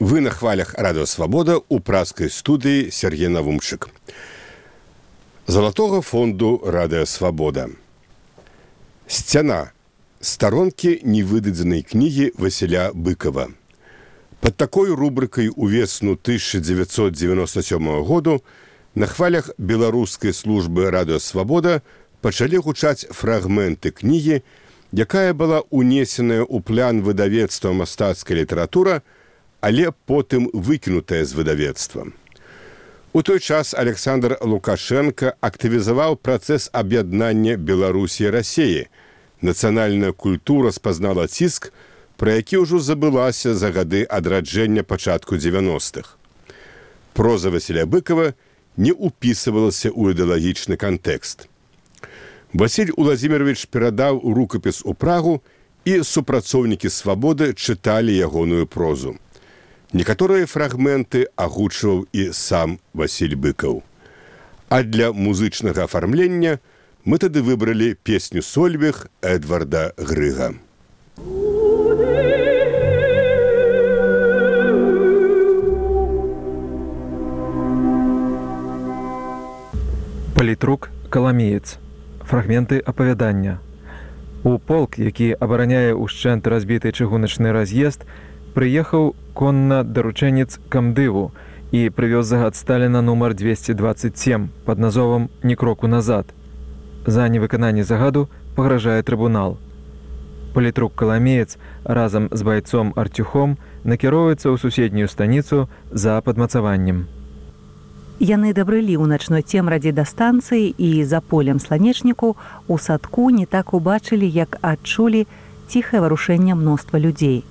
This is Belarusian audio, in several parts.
Вы на хвалях радыёвабода ў праскай студыі Сергей Навумчык. Залатога фонду радыёвабода. Сцяна старонкі невыдадзенай кнігі Васіля быкова. Пад такой рубрыкай увесну 1997 году на хвалях беларускай службы радыёвабода пачалі гучаць фрагменты кнігі, якая была унесеная ў план выдавецтва мастацкая літаратура, але потым выкінутая з выдавецтва. У той час Александр Лукашенко актывізаваў працэс аб'яднання Беларусі рассеі. Нацыянальная культура спазнала ціск, пра які ўжо забылася за гады адраджэння пачатку 90-х. Проза Васіля быкова не ўпісывалася ў ідэалагічны кантэкст. Васіль Уладзімирович перадаў рукапіс у прагу і супрацоўнікі свабоды чыталі ягоную прозу. Некаторыя фрагменты агучваў і сам Васіль быкаў. А для музычнага афармлення мы тады выбралі песню сольвег Эдварда Грыга. Палітрук каламеец. Фрагменты апавядання. У полк, які абараняе ўшчэнт разбіты чыгуначны раз'езд, прыехаў конна даручэнец камдыву і прывёз загад сталіна нумар 227 под назовам ні кроку назад. За невыкананне загаду пагражае трыбунал. Палітрук каламеец разам з байцом арцюхом накіроўваецца ў суседнюю станіцу за падмацаваннем. Яны дабрылі ў начной цемрадзе да станцыі і за полем сланечніку у садку не так убачылі, як адчулі ціхае варушэнне мноства людзей.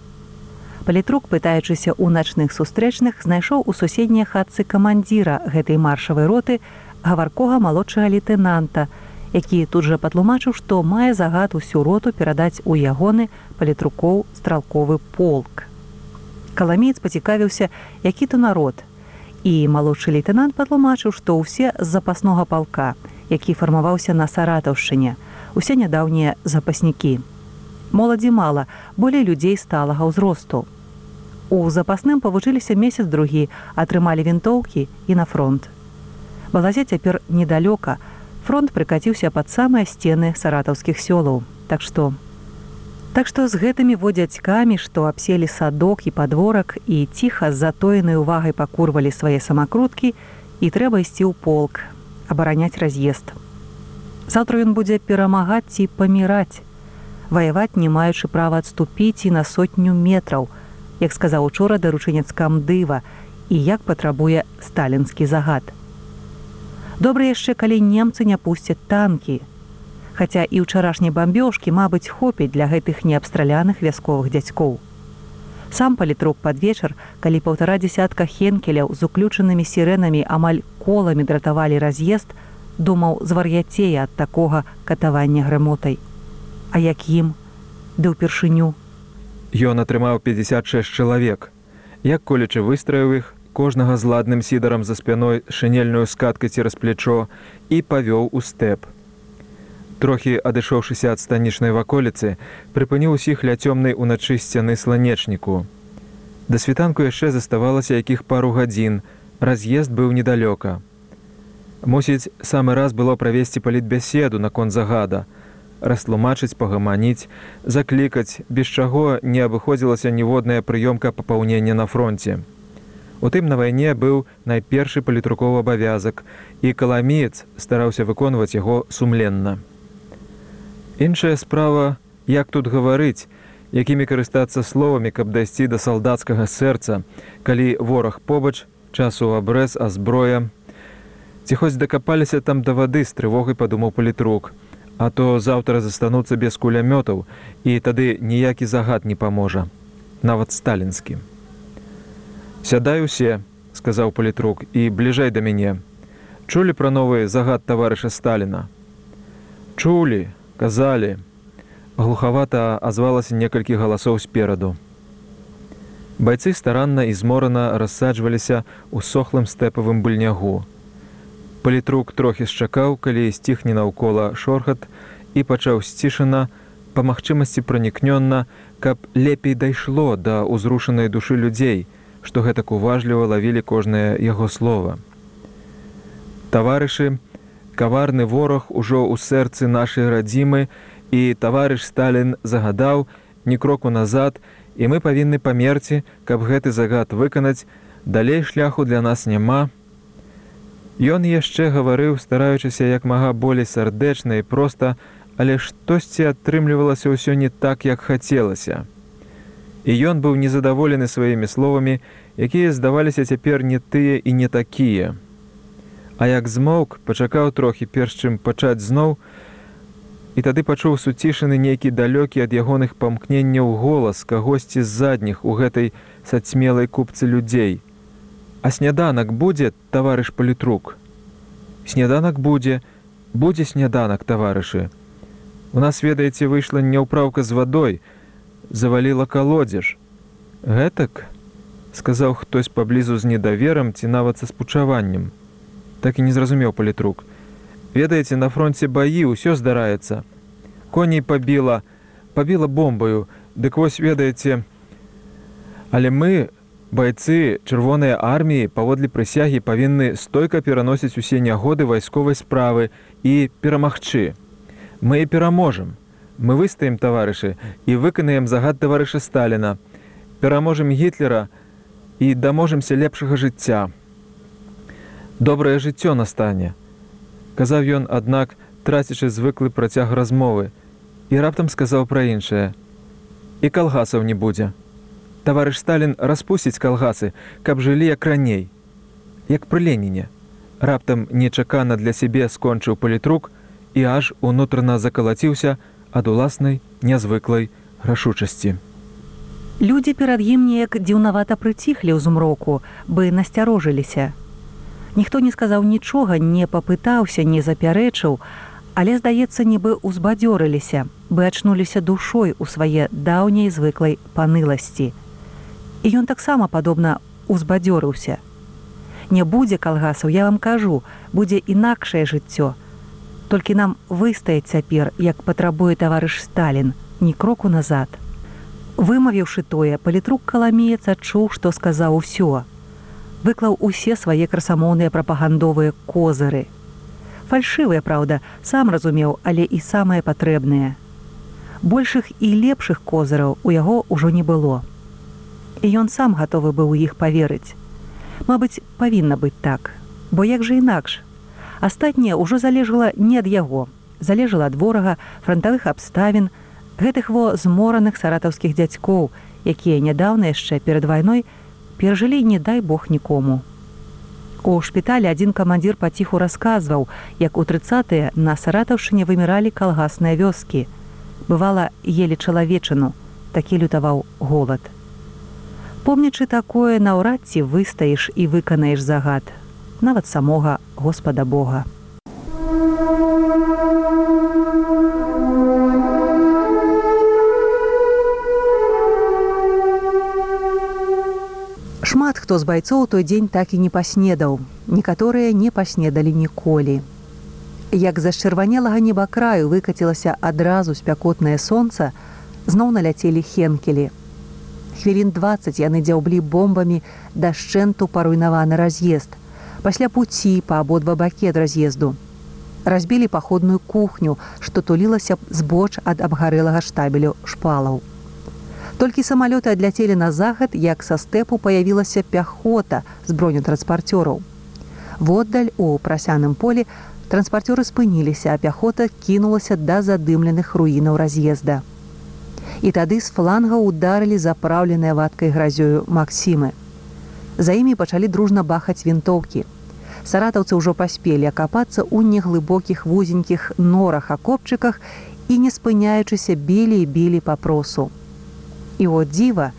Палітрук, пытаючыся ў начных сустрэчных, знайшоў у суседняй хатцы камандзіра гэтай маршавай роты гаваркога малодшага лейтэнанта, які тут жа патлумачыў, што мае загад усю роту перадаць у ягоны палітрукоў стралковы полк. Каламеец пацікавіўся, які то народ. І малодшы лейтэнант патлумачыў, што ўсе з запаснога палка, які фармаваўся на саратаўшчыне, усе нядаўнія запаснікі. Моладзі мала, болей людзей сталага ўзросту. У запасным павучыліся месяц другі, атрымалі вінтоўкі і на фронт. Балазе цяпер недалёка. Фронт прыкаціўся пад самыя сцены саратаўскіх сёлаў. Так што Так што з гэтымі водзядзькамі, што абселі садок і падворак і ціха з затоенай увагай пакурвалі свае самакруткі і трэба ісці ў полк, абараняць раз'езд. Заўтра ён будзе перамагаць ці паміраць, ваяваць не маючы права адступіць і на сотню метраў, як сказаў учора даручэнец камдыва і як патрабуе сталінскі загад. Добра яшчэ, калі немцы не пусцяць танкі. Хаця і ўчарашняй бамбёжкі, мабыць, хопіць для гэтых неабстраляных вясковых дзядзькоў. Сам палітрук пад вечар, калі паўтара десятка хенкеляў з уключанымі сірэнамі амаль коламі дратавалі раз'езд, думаў звар'яцея ад такога катавання грымотай. А як ім, ды ўпершыню Ён атрымаў 56 чалавек. Як колечы выстраіў іх, кожнага з ладным сідарам за спяной шынельную скаткай цераз плячо і павёў у стэп. Трохі адышоўшыся ад станічнай ваколіцы, прыпыніў усіх ля цёмнай уначы сцяны сланечніку. Да світанку яшчэ заставалася якіх пару гадзін, раз'езд быў недалёка. Мусіць, самы раз было правесці палітбяседу наконт загада, растлумачыць пагаманіць заклікаць без чаго не абыходзілася ніводная прыёмка папаўнення на фронте у тым на вайне быў найпершы палітруковы абавязак і каламеец стараўся выконваць яго сумленна. Іншая справа як тут гаварыць якімі карыстацца словамі каб дайсці да салдацкага сэрца калі вораг побач часу абрэз а зброя. Ці хоць дакапаліся там да вады з трывогай падумаў палітрук а то заўтра застануцца без кулямётаў і тады ніякі загад не паможа нават сталінскі. Сядай усе сказаў палітрук і бліжэй да мяне. Чулі пра новы загад таварыша сталіна? Чулі казалі глухавата азвалася некалькі галасоў спераду. Байцы старанна і зморана рассаджваліся ў сохлым стэпавым быльнягу палітрук трохі счакаў калі сціхне наўкола шорхат і пачаў сцішана па магчымасці пранікнённа каб лепей дайшло да ўзрушанай душы людзей што гэтак уважліва лавілі кожнае яго слова. Таварышы, каварны вораг ужо ў сэрцы нашай радзімы і таварыш Сталін загадаў ні кроку назад, і мы павінны памерці, каб гэты загад выканаць, далей шляху для нас няма. Ён яшчэ гаварыў, стараючыся як мага болей сардэчна і проста, але штосьці атрымлівалася ўсё не так, як хацелася. І ён быў незадаволены сваімі словамі, якія здаваліся цяпер не тыя і не такія. А як змоўк пачакаў трохі перш чым пачаць зноў, і тады пачуў суцішаны нейкі далёкі ад ягоных памкненняў голас кагосьці з задніх у гэтай сацьмелай купцы людзей. А сняданак будзе таварыш палітрук. Сняданак будзе, будзе сняданак таварышы. У нас ведаеце выйшла няўпраўка з вадой, заваліла калодзеж. Гэтак сказаў хтось паблізу з недаверам ці нават са спучаваннем. Так і не зразумеў палітрук. Ведаеце, на фронте баі ўсё здараецца. Коней пабіла, пабіла бомбаю, дык вось ведаеце, Але мы, Байцы чырвоныя арміі паводле прысягі павінны стойка пераносіць усе нягоды вайсковай справы і перамагчы. Мы і пераможам. Мы выстаем таварышы і выканаем загад таварыша Сталіна. Пераможам гітлера і даможамся лепшага жыцця. Добрае жыццё настане. Казаў ён, аднак, трацячы звыклы працяг размовы і раптам сказаў пра іншае: І калгасаў не будзе таварыш Сталін распусціць калгасы, каб жылі як раней. Як пры Леніне. Раптам нечакана для сябе скончыў палітрук і аж унутрана закалаціўся ад уласнай нязвыклай рашучасці. Людзі перад ім неяк дзіўнавата прыціхлі ў змроку, бы насцярожыліся. Ніхто не сказаў нічога, не папытаўся, не запярэчыў, але, здаецца, нібы ўзбадзёрыліся, бы ачнуліся душой у свае даўняй звыклай паныласці і ён таксама падобна узбадзёрыўся. Не будзе калгасаў, я вам кажу, будзе інакшае жыццё. Толькі нам выстаяць цяпер, як патрабуе таварыш Сталін, ні кроку назад. Вымавіўшы тое, палітрук каламеец адчуў, што сказаў усё. Выклаў усе свае красамоўныя прапагандовыя козыры. Фальшывыя, праўда, сам разумеў, але і самыя патрэбныя. Большых і лепшых козыраў у яго ўжо не было і ён сам гатовы быў у іх поверыць. Мабыць, павінна быць так, бо як жа інакш. Астатняе ўжо залежала не ад яго, залежала ад ворага фронтавых абставін, гэтых во змораных саратаўскіх дзядзькоў, якія нядаўна яшчэ перад вайной перажылі не дай бог нікому. У шпіталі адзін камандзір паціху расказваў, як у трыцатыя на саратаўшыне выміралі калгасныя вёскі. Бывала, елі чалавечыну, такі лютаваў голад помнячы такое наўрад ці выстаеш і выканаеш загад нават самога господа бога. Шмат хто з байцоў той дзень так і не паснедаў. Некаторыя не паснедалі ніколі. Як за чырванелага неба краю выкацілася адразу спякотнае сонца зноў наляцелі хенкелі хвілін 20 яны дзяўблі бомбамі дашчэнту паруйнаваны раз'езд. Пасля пуці па абодва бакі ад раз'езду. Разбілі паходную кухню што тулілася збоч ад абгарэлага штабелю шпалаў. Толькі самалёты адляцелі на захад як са стэпу паявілася пяхота з бронетранспарцёраў. Воддаль у прасяным полі транспарцёры спыніліся а пяхота кінулася да задымленых руінаў раз'езда і тады з фланга ударылі запраўленыя вадкай гразёю Масімы. За імі пачалі дружна бахаць вінтоўкі. Саратаўцы ўжо паспелі акапацца ў неглыбокіх вузенькіх норах акопчыках і не спыняючыся білі і білі папросу. І от дзіва,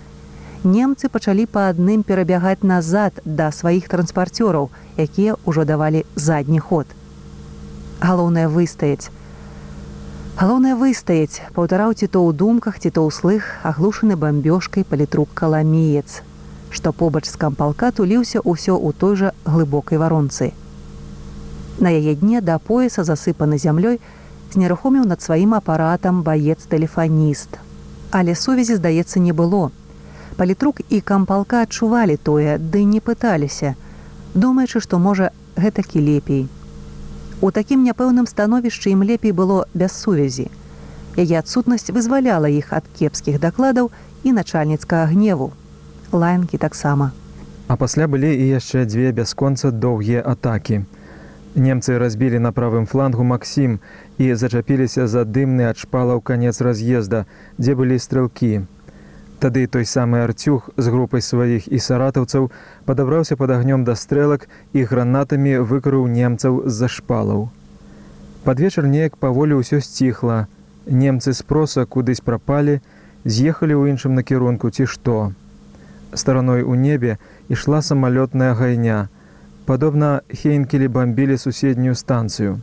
немцы пачалі па адным перабягаць назад да сваіх транспарцёраў, якія ўжо давалі задні ход. Галоўнае выстаяць, Галоўнае выстаяць, паўтараў ці то ў думках, ці то ўслых аглушаны бамбёжкай палітрук каламеец, што побач з кампалка туліўся ўсё ў той жа глыбокай варонцы. На яе дне да пояса засыпаны зямлёй знерухоміў над сваім апаратам баец-тэлефаніст. Але сувязі, здаецца, не было. Палітрук і кампалка адчувалі тое, ды не пыталіся, думаючы, што можа гэтакі лепей. У такім няпэўным становішчы ім лепей было без сувязі. Яе адсутнасць вызваляла іх ад кепскіх дакладаў і начальніцкага гневу. Лаянкі таксама. А пасля былі і яшчэ дзве бясконца доўгія атакі. Немцы разбілі на правым флангу Максім і зачапіліся за дымны ад шпалаў канец раз'езда, дзе былі стрэлкі. Тады той самы арцюг з групай сваіх і саратаўцаў падабраўся пад агнём да стрэлак і гранатамі выкарыў немцаў з-за шпалаў. Пад вечар неяк паволі ўсё сціхла. Немцы спроса кудысь прапалі, з'ехалі ў іншым накірунку ці што. Стараной у небе ішла самалётная гайня. Падобна хейнкелі бамбілі суседнюю станцыю.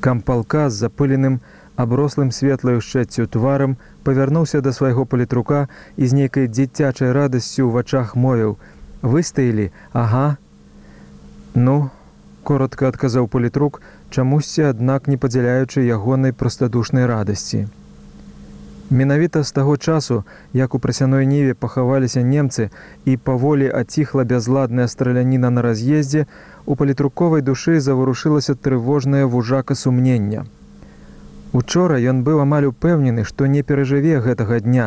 Кампалка з запыленым, аброслым светлаю шчэццю тварам павярнуўся да свайго палітрука і з нейкай дзіцячай радасцю ў вачах мовіў: выстаілі, ага. Ну, коротко адказаў палітрук, чамусьці, аднак не падзяляючы ягонай прастадушнай радасці. Менавіта з таго часу, як у прасяной ніве пахаваліся немцы і паволі аціхла бязладная страляніна на раз'ездзе, у палітруковай душы заварушылася трывожнае вужака сумнення. Учора ён быў амаль упэўнены, што не перажыве гэтага дня,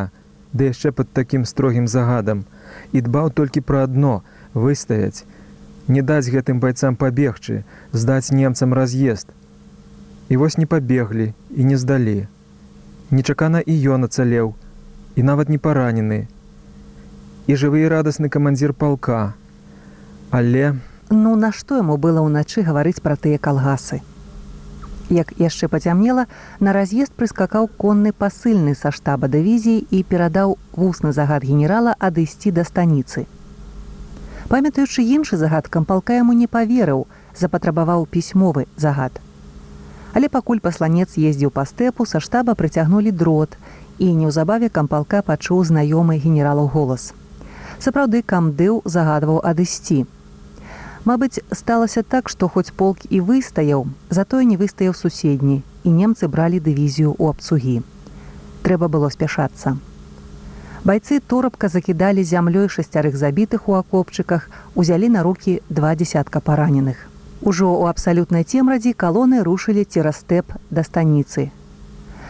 ды яшчэ пад такім строгім загадам і дбаў толькі пра адно выстаяць, не даць гэтым байцам пабегчы, здаць немцам раз'езд. І вось не пабеглі і не здалі. Нечакана і ён ацалеў, і нават не паранены. І жывы і радасны камандзір палка. Але Ну нашто яму было ўначы гаварыць пра тыя калгасы. Як яшчэ пацямнела, на раз'езд прыскакаў конны пасыльны са штаба дывізіі і перадаў вусны загад генерала адысці да станіцы. Памятаючы іншы загад кампалка яму не паверыў, запатрабаваў пісьмовы загад. Але пакуль пасланец ездзіў па стэпу, са штаба прыцягнулі дрот, і неўзабаве кампалка пачуў знаёмы генералу голас. Сапраўды камдыў загадваў адысці. Мабыць, сталася так, што хоць полк і выстаяў, затое не выстаяў суседні, і немцы бралі дывізію ў абцугі. Трэба было спяшацца. Байцы торапка закідалі зямлёй шасцярых забітых у акопчыках, узялі на рукі два десятка параненых. Ужо ў абсалютнай цемрадзі калоны рушылі цераз стэп да станіцы.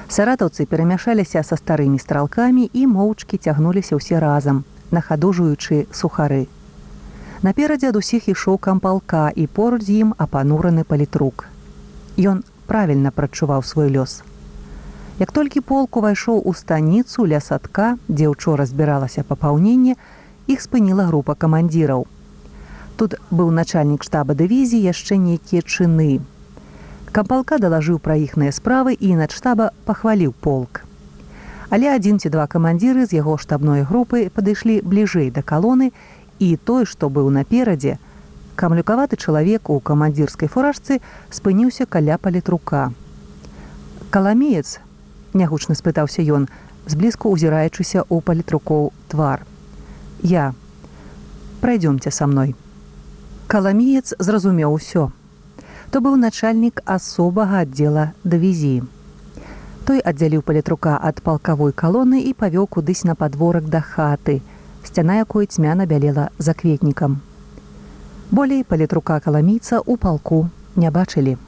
Саратаўцы перамяшаліся са старымі стралкамі і моўчкі цягнуліся ўсе разам, нахадужуючы сухары. Наперадзе ад усіх ішоў кампалка і поруч з ім апанураны палітрук. Ён правільна прачуваў свой лёс. Як толькі полк увайшоў у станіцу ля садка, дзе учора збіралася папаўненне, іх спыніла група камандзіраў. Тут быў начальнік штаба дывізіі яшчэ нейкія чыны. Кампалка далажыў пра іхныя справы і надштаба пахваліў полк. Але адзін ці два камандзіры з яго штабной групы падышлі бліжэй да калоны і той, што быў наперадзе, камлюкаваты чалавек у камандзірскай фуражцы спыніўся каля палітрука. Каламеец, нягучна спытаўся ён, зблізку ўзіраючыся ў палітрукоў твар. Я прайдёмце са мной. Каламеец зразумеў усё. То быў начальнік асобага аддзела дывізіі. Той аддзяліў палітрука ад палкавой калоны і павёў кудысь на падворак да хаты, сцяна якой цьмяна бялела за кветнікам. Болей палітрука каламійца ў палку не бачылі.